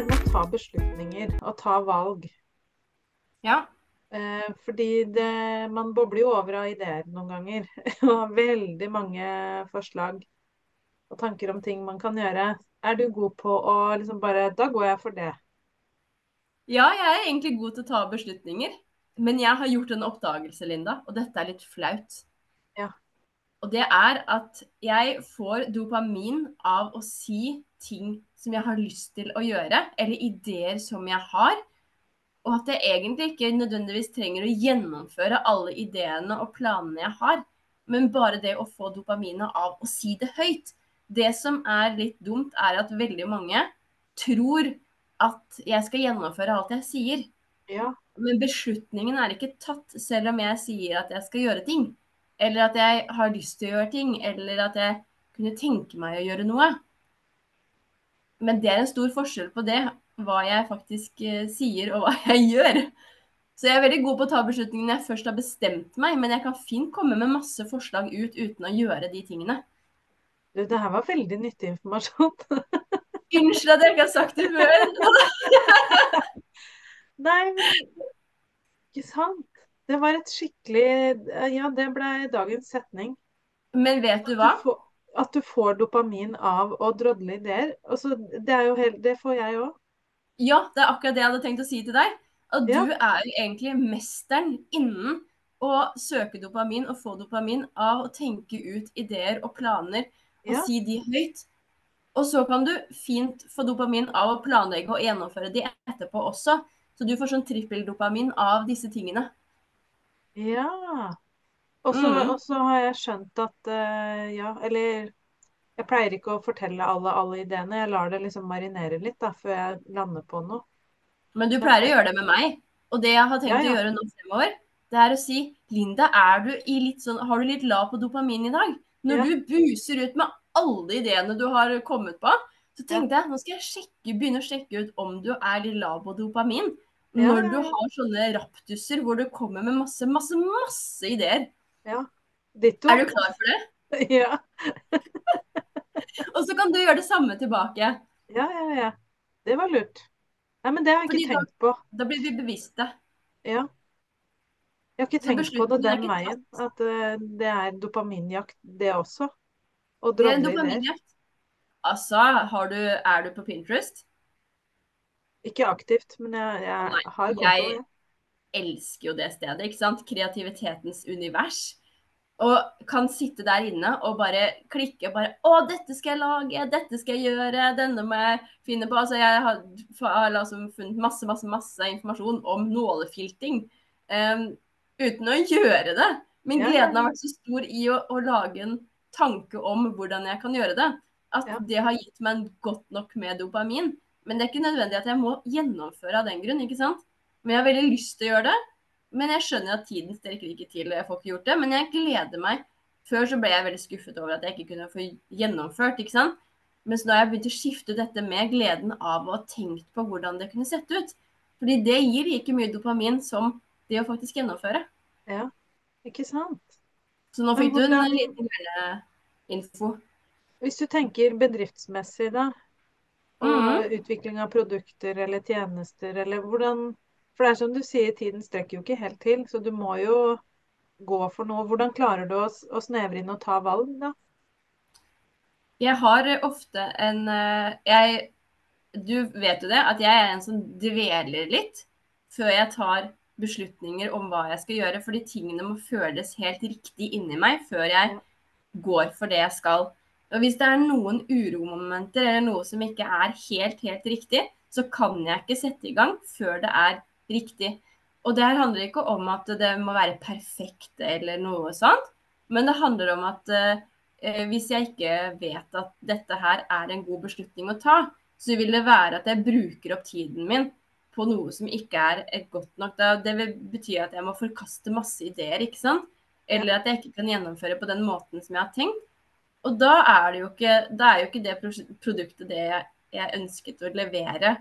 her med å ta beslutninger og ta valg. Ja. Eh, fordi det, man bobler jo over av ideer noen ganger. Og har veldig mange forslag og tanker om ting man kan gjøre. Er du god på å liksom bare Da går jeg for det. Ja, jeg er egentlig god til å ta beslutninger. Men jeg har gjort en oppdagelse, Linda, og dette er litt flaut. Ja. Og det er at jeg får dopamin av å si ting som jeg har lyst til å gjøre, eller ideer som jeg har. Og at jeg egentlig ikke nødvendigvis trenger å gjennomføre alle ideene og planene jeg har, men bare det å få dopaminet av å si det høyt. Det som er litt dumt, er at veldig mange tror at jeg skal gjennomføre alt jeg sier. Ja. Men beslutningen er ikke tatt selv om jeg sier at jeg skal gjøre ting. Eller at jeg har lyst til å gjøre ting, eller at jeg kunne tenke meg å gjøre noe. Men det er en stor forskjell på det, hva jeg faktisk eh, sier og hva jeg gjør. Så jeg er veldig god på å ta beslutninger når jeg først har bestemt meg, men jeg kan fint komme med masse forslag ut uten å gjøre de tingene. Du, det her var veldig nyttig informasjon. Unnskyld at jeg ikke har sagt det før. Nei, men ikke sant? Det var et skikkelig Ja, det ble dagens setning. Men vet du hva? du får, at du får dopamin av å drodle ideer. Altså, det er jo helt Det får jeg òg. Ja, det er akkurat det jeg hadde tenkt å si til deg. At Ja. du er egentlig mesteren innen å søke dopamin og få dopamin av å tenke ut ideer og planer og Ja. si de høyt. Og så kan du fint få dopamin av å planlegge og gjennomføre de etterpå også. Så du får sånn trippeldopamin av disse tingene. Ja. Og så mm. har jeg skjønt at uh, Ja, eller Jeg pleier ikke å fortelle alle alle ideene. Jeg lar det liksom marinere litt da, før jeg lander på noe. Men du pleier å gjøre det med meg. Og det jeg har tenkt Ja, ja. å gjøre nå fremover, det er å si Linda, du sånn, har du litt lav på dopamin i dag? Når Ja. du buser ut med alle ideene du har kommet på, så tenkte jeg nå skal jeg sjekke, begynne å sjekke ut om du er litt lav på dopamin. Når du har sånne raptuser hvor du kommer med masse, masse, masse ideer. Ja. Ditto. Er du klar for det? Ja. Og så kan du gjøre det samme tilbake. Ja, ja, ja. Det var lurt. Nei, men det har jeg Fordi ikke tenkt på. Da blir vi bevisste. Ja. Jeg har ikke tenkt på det den veien. At uh, det er dopaminjakt, det også. Og Det er en dopaminjakt. Altså, har du, er du på Pinterest? Ikke aktivt, men jeg, jeg Nei, har gått jeg- ja. Elsker jo det stedet, ikke sant? Kreativitetens univers. Og kan sitte der inne og bare klikke og bare Å, dette skal jeg lage, dette skal jeg gjøre, denne må jeg finne på. Altså, jeg har, har liksom funnet masse, masse, masse informasjon om nålefilting um, uten å gjøre det. Men gleden har vært så stor i å, å lage en tanke om hvordan jeg kan gjøre det, at det har gitt meg en godt nok med dopamin. Men det er ikke nødvendig at jeg må gjennomføre av den grunn, ikke sant? Men jeg har veldig lyst til å gjøre det. Men jeg skjønner at tiden strekker ikke til, jeg får ikke gjort det. Men jeg gleder meg. Før så ble jeg veldig skuffet over at jeg ikke kunne få gjennomført, ikke sant. Mens nå har jeg begynt å skifte ut dette med gleden av å ha tenkt på hvordan det kunne sett ut. Fordi det gir like mye dopamin som det å faktisk gjennomføre. Ja, ikke sant? Så nå fikk du en liten liten info. Hvis du tenker bedriftsmessig, da, og Mhm. utvikling av produkter eller tjenester, eller hvordan For det er som du sier, tiden strekker jo ikke helt til, så du må jo gå for noe. Hvordan klarer du å, å snevre inn og ta valg, da? Jeg har ofte en eh, jeg, Du vet jo det, at jeg er en som dveler litt før jeg tar beslutninger om hva jeg skal gjøre. Fordi tingene må føles helt riktig inni meg før jeg går for det jeg skal. Og hvis det er noen uromomenter eller noe som ikke er helt, helt riktig, så kan jeg ikke sette i gang før det er riktig. Og det her handler ikke om at det må være perfekt eller noe sånt, men det handler om at eh, eh, hvis jeg ikke vet at dette her er en god beslutning å ta, så vil det være at jeg bruker opp tiden min på noe som ikke er eh, godt nok. Det vil bety at jeg må forkaste masse ideer, ikke sant? Eller at jeg ikke kan gjennomføre på den måten som jeg har tenkt. Og da er det jo ikke, jo ikke det produktet det jeg, jeg ønsket å levere.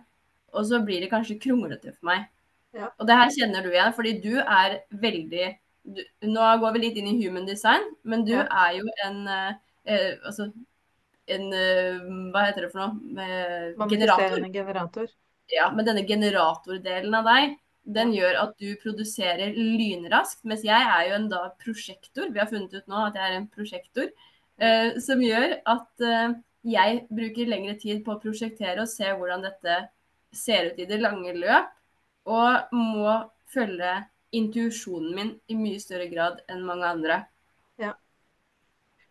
Og så blir det kanskje kronglete for meg. Ja. Og det her kjenner du igjen, fordi du er veldig du, Nå går vi litt inn i human design, men du Ja. er jo en eh, eh, Altså en eh, Hva heter det for noe? Eh, generator. Generator. Ja, men denne generatordelen av deg, den gjør at du produserer lynraskt. Mens jeg er jo en da prosjektor. Vi har funnet ut nå at jeg er en prosjektor. Eh, som gjør at eh, jeg bruker lengre tid på å prosjektere og se hvordan dette ser ut i det lange løp. Og må følge intuisjonen min i mye større grad enn mange andre. Ja.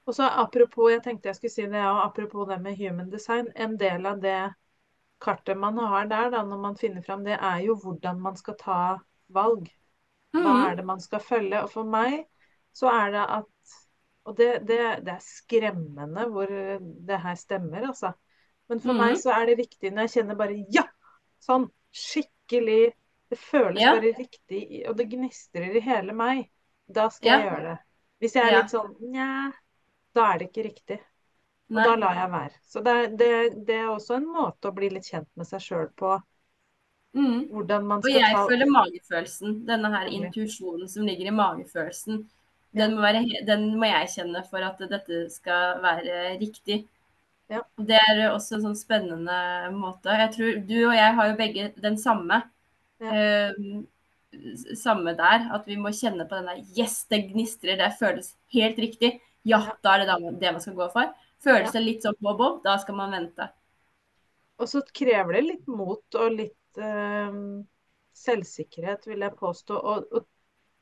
Og så apropos, jeg tenkte jeg skulle si det, og apropos det med human design. En del av det kartet man har der, da, når man finner fram det, er jo hvordan man skal ta valg. Hva Mhm. er det man skal følge? Og for meg så er det at Og det, det, det er skremmende hvor det her stemmer, altså. Men for Mhm. meg så er det viktig når jeg kjenner bare ja! Sånn skikkelig Det føles Ja. bare riktig, og det gnistrer i hele meg. Da skal jeg gjøre det. Hvis jeg er Ja. litt sånn nja, da er det ikke riktig. Og Nei. da lar jeg være. Så det, det, det er også en måte å bli litt kjent med seg sjøl på. Mm. Hvordan man Og jeg ta føler magefølelsen. Denne her intuisjonen som ligger i magefølelsen. Ja. Den må, være, den må jeg kjenne for at dette skal være riktig. Ja. Det er også en sånn spennende måte. Jeg tror Du og jeg har jo begge den samme. Ja. eh, samme der. At vi må kjenne på den der Yes, det gnistrer, det føles helt riktig. Ja, da er det det man skal gå for. Føles det litt sånn bob-bob, da skal man vente. Og så krever det litt mot og litt eh, selvsikkerhet, vil jeg påstå, å, å,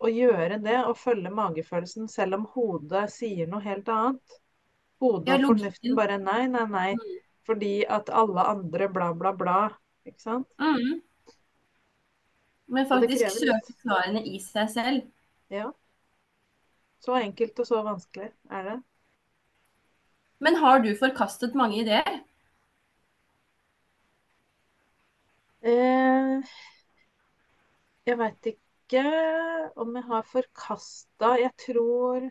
å gjøre det og følge magefølelsen selv om hodet sier noe helt annet. Hodet og fornuften bare nei, nei, nei. Mm. Fordi at alle andre bla, bla, bla. Ikke sant? Mhm. Men faktisk søke svarene i seg selv. Ja. Så enkelt og så vanskelig er det. Men har du forkastet mange ideer? Eh, jeg veit ikke om jeg har forkasta Jeg tror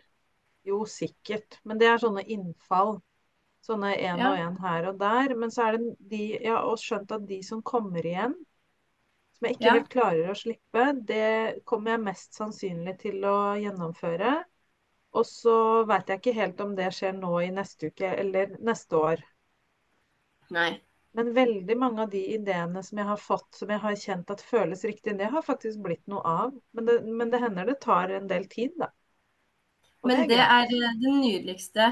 Jo, sikkert. Men det er sånne innfall. Sånne én Ja. og én her og der. Men så er det de Jeg har skjønt at de som kommer igjen, som jeg ikke helt klarer å slippe, det kommer jeg mest sannsynlig til å gjennomføre. Og så veit jeg ikke helt om det skjer nå i neste uke eller neste år. Nei. Men veldig mange av de ideene som jeg har fått, som jeg har kjent at føles riktig, det har faktisk blitt noe av. Men det, men det hender det tar en del tid, da. Og Men det greit. er eh, den nydeligste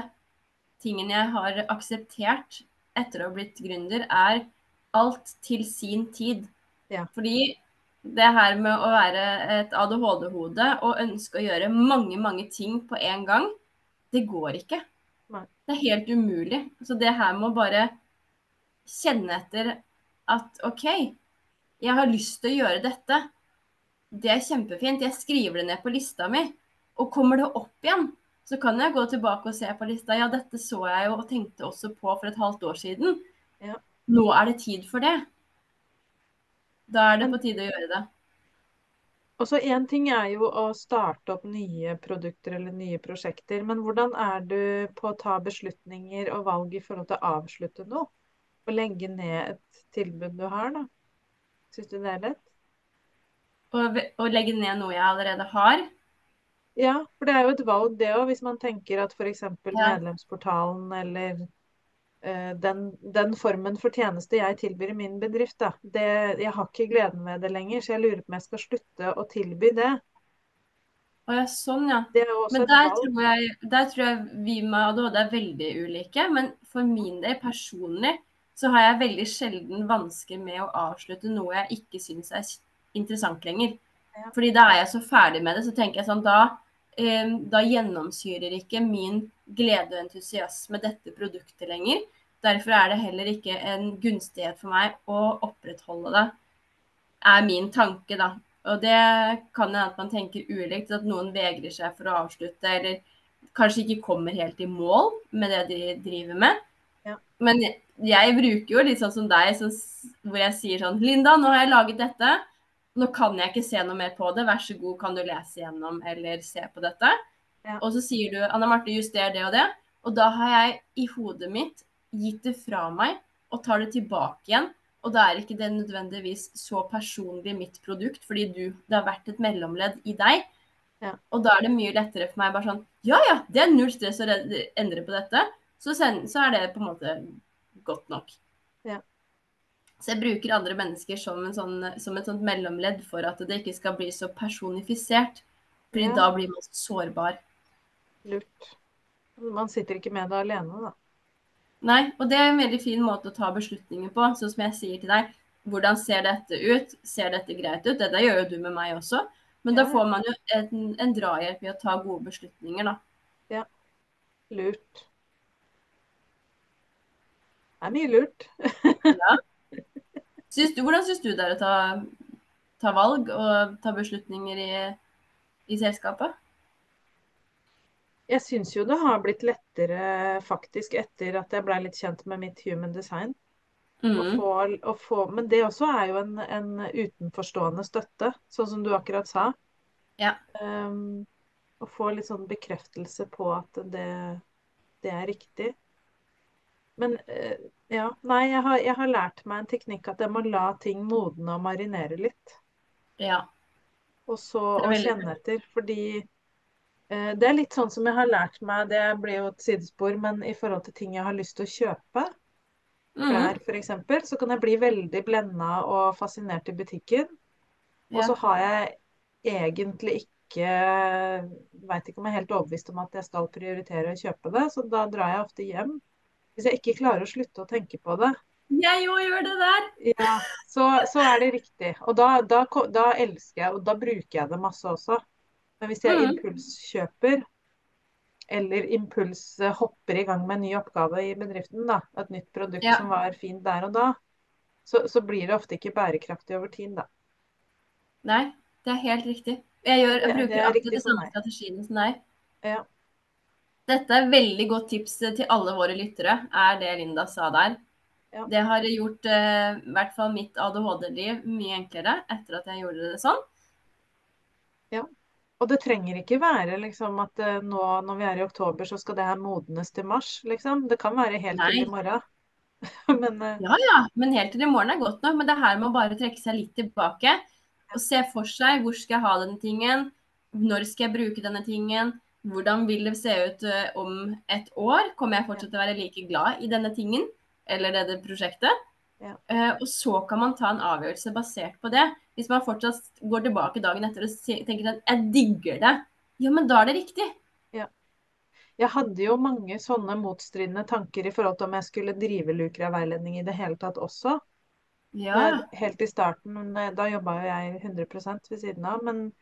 tingen jeg har akseptert etter å ha blitt gründer, er alt til sin tid. Ja. Fordi det her med å være et ADHD-hode og ønske å gjøre mange, mange ting på en gang, det går ikke. Nei. Det er helt umulig. Så det her med å bare kjenne etter at OK, jeg har lyst til å gjøre dette. Det er kjempefint. Jeg skriver det ned på lista mi. Og kommer det opp igjen, så kan jeg gå tilbake og se på lista. Ja, dette så jeg jo og tenkte også på for et halvt år siden. Ja. Nå er det tid for det. Da er det på tide å gjøre det. Og så én ting er jo å starte opp nye produkter eller nye prosjekter, men hvordan er du på å ta beslutninger og valg i forhold til å avslutte noe? Og legge ned et tilbud du har, da? Syns du det er lett? Ve- legge ned noe jeg allerede har. Ja, for det er jo et valg det òg, hvis man tenker at f.eks. Ja. medlemsportalen eller den, den formen for tjeneste jeg tilbyr i min bedrift, da, det, jeg har ikke gleden ved det lenger, så jeg lurer på om jeg skal slutte å tilby det. Ja, sånn, ja. Men der tror, jeg, der tror jeg vi med ADHD er veldig ulike. Men for min del personlig så har jeg veldig sjelden vansker med å avslutte noe jeg ikke syns er interessant lenger. Fordi da er jeg så ferdig med det, så tenker jeg sånn da, eh, da gjennomsyrer ikke min glede og entusiasme dette produktet lenger. Derfor er det heller ikke en gunstighet for meg å opprettholde det, er min tanke, da. Og det kan hende at man tenker ulikt, at noen vegrer seg for å avslutte, eller kanskje ikke kommer helt i mål med det de driver med. Ja. Men jeg, jeg bruker jo litt sånn som deg, så, hvor jeg sier sånn Linda, nå har jeg laget dette. Nå kan jeg ikke se noe mer på det. Vær så god, kan du lese gjennom eller se på dette? Ja. Og så sier du Anna Marte, juster det og det. Og da har jeg i hodet mitt gitt det fra meg og tar det tilbake igjen. Og da er ikke det nødvendigvis så personlig mitt produkt, fordi du, det har vært et mellomledd i deg. Ja. Og da er det mye lettere for meg bare sånn Ja, ja, det er null stress å endre på dette. Så, sen, så er det på en måte godt nok. Ja. Så jeg bruker andre mennesker som, sånn, som et sånt mellomledd for at det ikke skal bli så personifisert. Fordi Ja. da blir man så sårbar. Lurt. Man sitter ikke med det alene, da. Nei, og det er en veldig fin måte å ta beslutninger på. Sånn som jeg sier til deg, hvordan ser dette ut? Ser dette greit ut? Dette gjør jo du med meg også. Men da får man jo en, en drahjelp i å ta gode beslutninger, da. Ja. Lurt. Det er mye lurt. Syns du, hvordan syns du det er å ta, ta valg og ta beslutninger i, i selskapet? Jeg syns jo det har blitt lettere faktisk etter at jeg blei litt kjent med mitt human design. Å Mhm. få, å få, men det også er jo en, en utenforstående støtte, sånn som du akkurat sa. Ja. Um, å få litt sånn bekreftelse på at det, det er riktig. Men eh, ja, nei, jeg har, jeg har lært meg en teknikk at jeg må la ting modne og marinere litt. Ja. Og så å kjenne etter. Fordi eh, det er litt sånn som jeg har lært meg, det blir jo et sidespor, men i forhold til ting jeg har lyst til å kjøpe, Mhm. klær f.eks., så kan jeg bli veldig blenda og fascinert i butikken. Og så har jeg egentlig ikke Veit ikke om jeg er helt overbevist om at jeg skal prioritere å kjøpe det, så da drar jeg ofte hjem. Hvis jeg ikke klarer å slutte å tenke på det, Jeg òg gjør det der. ja, så, så er det riktig. Og da, da, da elsker jeg, og da bruker jeg det masse også. Men hvis jeg mm. impulskjøper, eller impuls hopper i gang med en ny oppgave i bedriften, da, et nytt produkt Ja. som var fint der og da, så, så blir det ofte ikke bærekraftig over tid, da. Nei, det er helt riktig. Jeg, gjør, jeg bruker er riktig de samme strategien strategiene som deg. Ja. Dette er veldig godt tips til alle våre lyttere, er det Linda sa der. Ja. Det har gjort eh, i hvert fall mitt ADHD-liv mye enklere etter at jeg gjorde det sånn. Ja. Og det trenger ikke være liksom at eh, nå når vi er i oktober, så skal det her modnes til mars, liksom. Det kan være helt til i morgen. Men uh... Ja, ja, men helt til i morgen er godt nok. Men det her med å bare trekke seg litt tilbake og se for seg hvor skal jeg ha denne tingen, når skal jeg bruke denne tingen, hvordan vil det se ut eh, om et år? Kommer jeg fortsatt til å være like glad i denne tingen eller dette prosjektet? Ja. Uh, og så kan man ta en avgjørelse basert på det. Hvis man fortsatt går tilbake dagen etter og tenker at 'jeg digger det', ja, men da er det riktig. jeg hadde jo mange sånne motstridende tanker i forhold til om jeg skulle drive Lukra-veiledning i det hele tatt også. Ja. Helt i starten, eh, da jobba jo jeg 100% ved siden av. Men,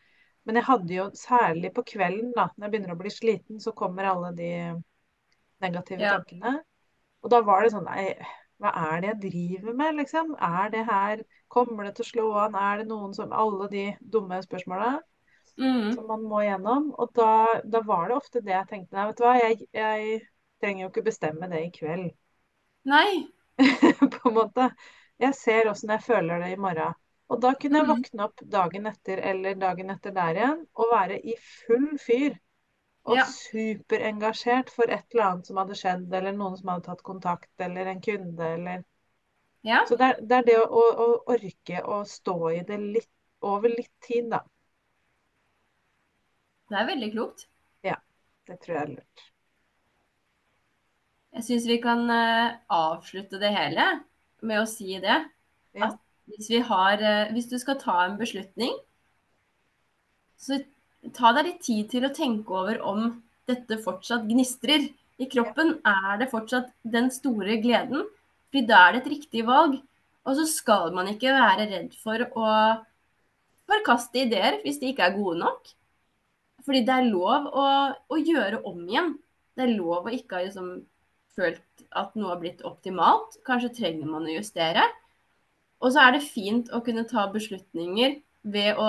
men jeg hadde jo særlig på kvelden, da, når jeg begynner å bli sliten, så kommer alle de negative Ja. tankene. Og da var det sånn Nei, hva er det jeg driver med, liksom? Er det her Kommer det til å slå an? Er det noen som Alle de dumme spørsmåla mm. som man må gjennom. Og da, da var det ofte det jeg tenkte. Nei, vet du hva, jeg, jeg trenger jo ikke bestemme det i kveld, Nei. på en måte. Jeg ser åssen jeg føler det i morgen. Og da kunne jeg Mhm. våkne opp dagen etter eller dagen etter der igjen og være i full fyr. Og Ja. superengasjert for et eller annet som hadde skjedd, eller noen som hadde tatt kontakt, eller en kunde, eller Ja. Så det er det, er det å, å, å orke å stå i det litt over litt tid, da. Det er veldig klokt. Ja. Det tror jeg er lurt. Jeg syns vi kan eh, avslutte det hele med å si det. Ja. At hvis vi har eh, Hvis du skal ta en beslutning, så ta deg litt tid til å tenke over om dette fortsatt gnistrer i kroppen. Er det fortsatt den store gleden? Fordi da er det et riktig valg. Og så skal man ikke være redd for å forkaste ideer hvis de ikke er gode nok. Fordi det er lov å, å gjøre om igjen. Det er lov å ikke ha liksom, følt at noe har blitt optimalt. Kanskje trenger man å justere. Og så er det fint å kunne ta beslutninger ved å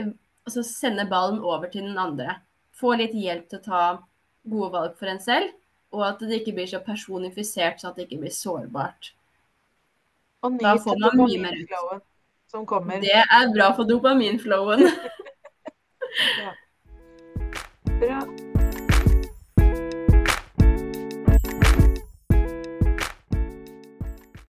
eh, altså sende ballen over til den andre. Få litt hjelp til å ta gode valg for en selv, og at det ikke blir så personifisert så at det ikke blir sårbart. Og Da får man mye mer ut. Det er bra for dopaminflowen. Bra.